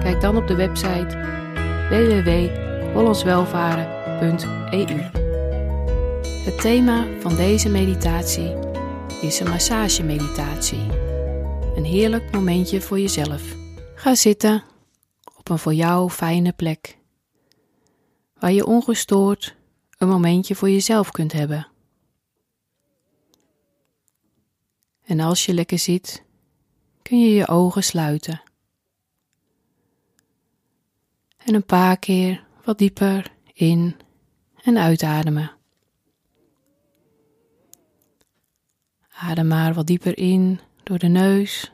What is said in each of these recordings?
Kijk dan op de website www.hollandswelvaren.eu. Het thema van deze meditatie is een massagemeditatie. Een heerlijk momentje voor jezelf. Ga zitten op een voor jou fijne plek, waar je ongestoord een momentje voor jezelf kunt hebben. En als je lekker zit, kun je je ogen sluiten. En een paar keer wat dieper in en uitademen. Adem maar wat dieper in door de neus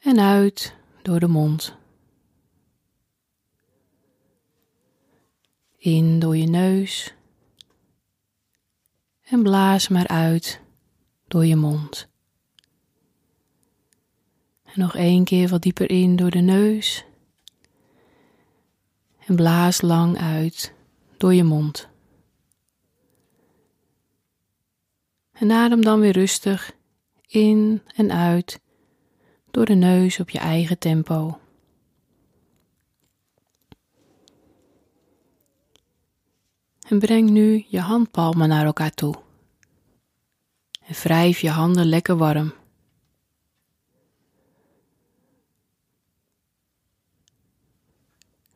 en uit door de mond. In door je neus en blaas maar uit door je mond. En nog één keer wat dieper in door de neus. En blaas lang uit door je mond. En adem dan weer rustig in en uit door de neus op je eigen tempo. En breng nu je handpalmen naar elkaar toe. En wrijf je handen lekker warm.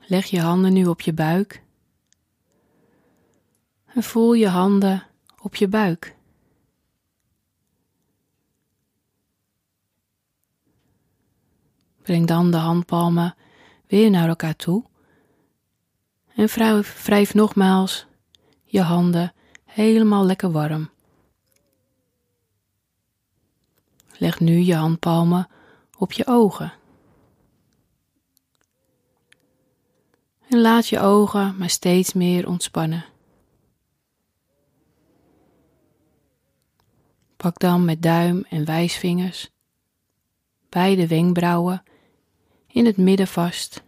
Leg je handen nu op je buik. En voel je handen op je buik. Breng dan de handpalmen weer naar elkaar toe. En wrijf, nogmaals je handen helemaal lekker warm. Leg nu je handpalmen op je ogen. En laat je ogen maar steeds meer ontspannen. Pak dan met duim en wijsvingers beide wenkbrauwen in het midden vast.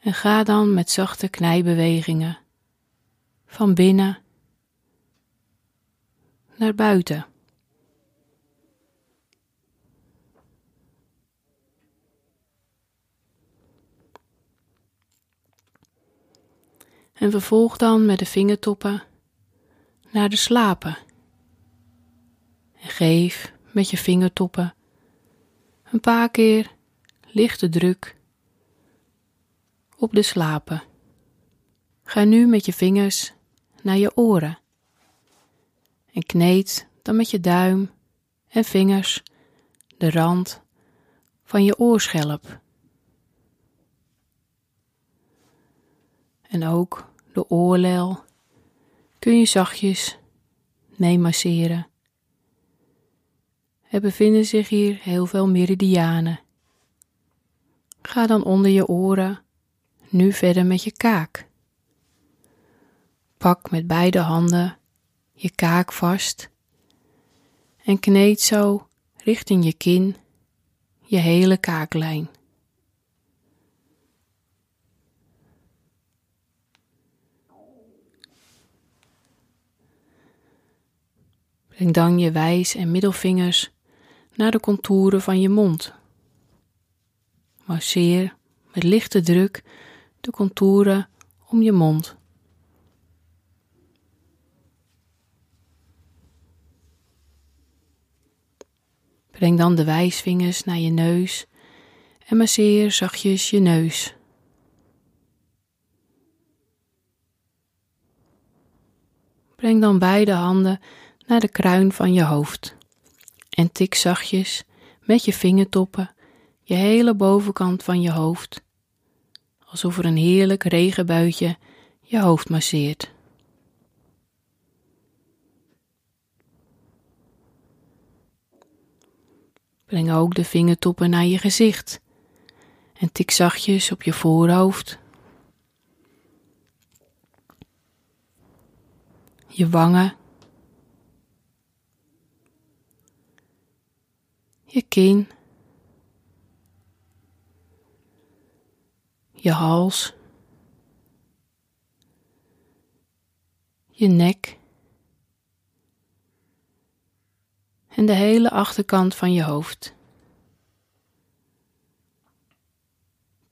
En ga dan met zachte knijbewegingen van binnen naar buiten. En vervolg dan met de vingertoppen naar de slapen. En geef met je vingertoppen een paar keer lichte druk op de slapen. Ga nu met je vingers naar je oren en kneed dan met je duim en vingers de rand van je oorschelp. En ook de oorlel kun je zachtjes mee masseren. Er bevinden zich hier heel veel meridianen. Ga dan onder je oren nu verder met je kaak. Pak met beide handen je kaak vast en kneed zo richting je kin je hele kaaklijn. Breng dan je wijs en middelvingers naar de contouren van je mond. Masseer met lichte druk de contouren om je mond. Breng dan de wijsvingers naar je neus en masseer zachtjes je neus. Breng dan beide handen naar de kruin van je hoofd en tik zachtjes met je vingertoppen je hele bovenkant van je hoofd, alsof er een heerlijk regenbuitje je hoofd masseert. Breng ook de vingertoppen naar je gezicht en tik zachtjes op je voorhoofd. Je wangen. Je kin. Je hals. Je nek. En de hele achterkant van je hoofd.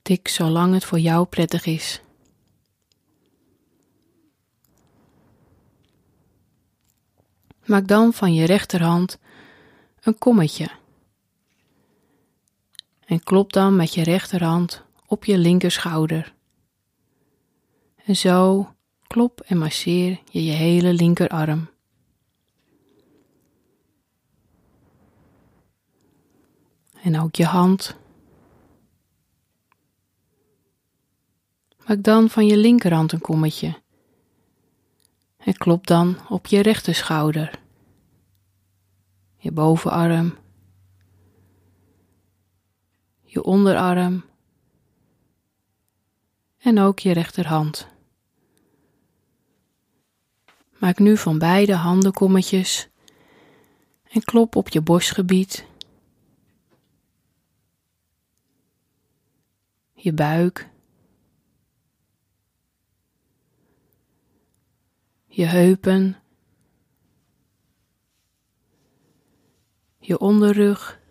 Tik zolang het voor jou prettig is. Maak dan van je rechterhand een kommetje. En klop dan met je rechterhand op je linkerschouder. En zo klop en masseer je je hele linkerarm. En ook je hand Maak dan van je linkerhand een kommetje. En klop dan op je rechterschouder, je bovenarm, je onderarm en ook je rechterhand. Maak nu van beide handen kommetjes en klop op je borstgebied, je buik je heupen, je onderrug.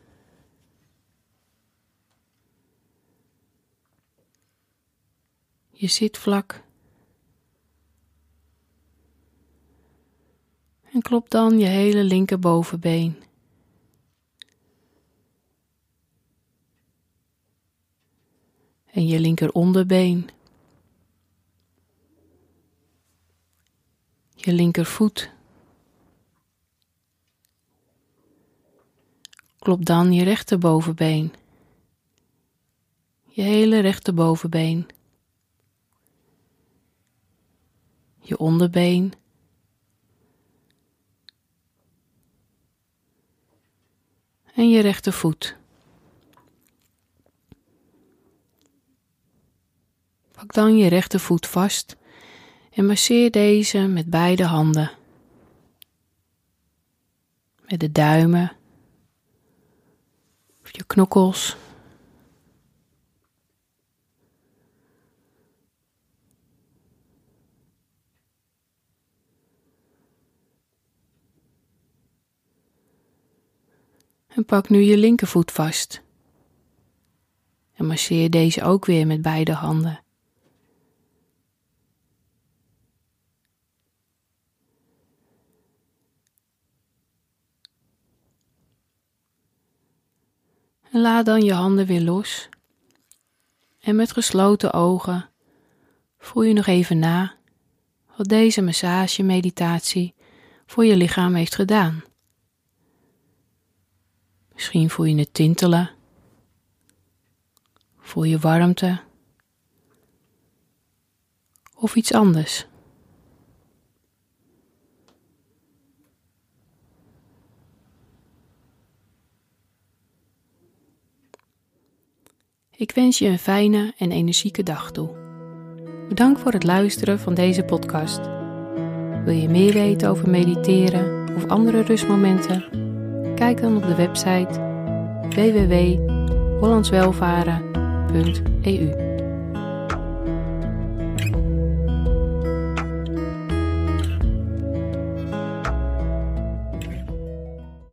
Je zitvlak. En klop dan je hele linkerbovenbeen. En je linkeronderbeen. je linkervoet. Klop dan je rechterbovenbeen. Je hele rechterbovenbeen. Je onderbeen. En je rechtervoet. Pak dan je rechtervoet vast en masseer deze met beide handen. Met de duimen of je knokkels. En pak nu je linkervoet vast. En masseer deze ook weer met beide handen. En laat dan je handen weer los. En met gesloten ogen voel je nog even na wat deze massage-meditatie voor je lichaam heeft gedaan. Misschien voel je het tintelen, voel je warmte of iets anders. Ik wens je een fijne en energieke dag toe. Bedankt voor het luisteren van deze podcast. Wil je meer weten over mediteren of andere rustmomenten? Kijk dan op de website www.hollandswelvaren.eu.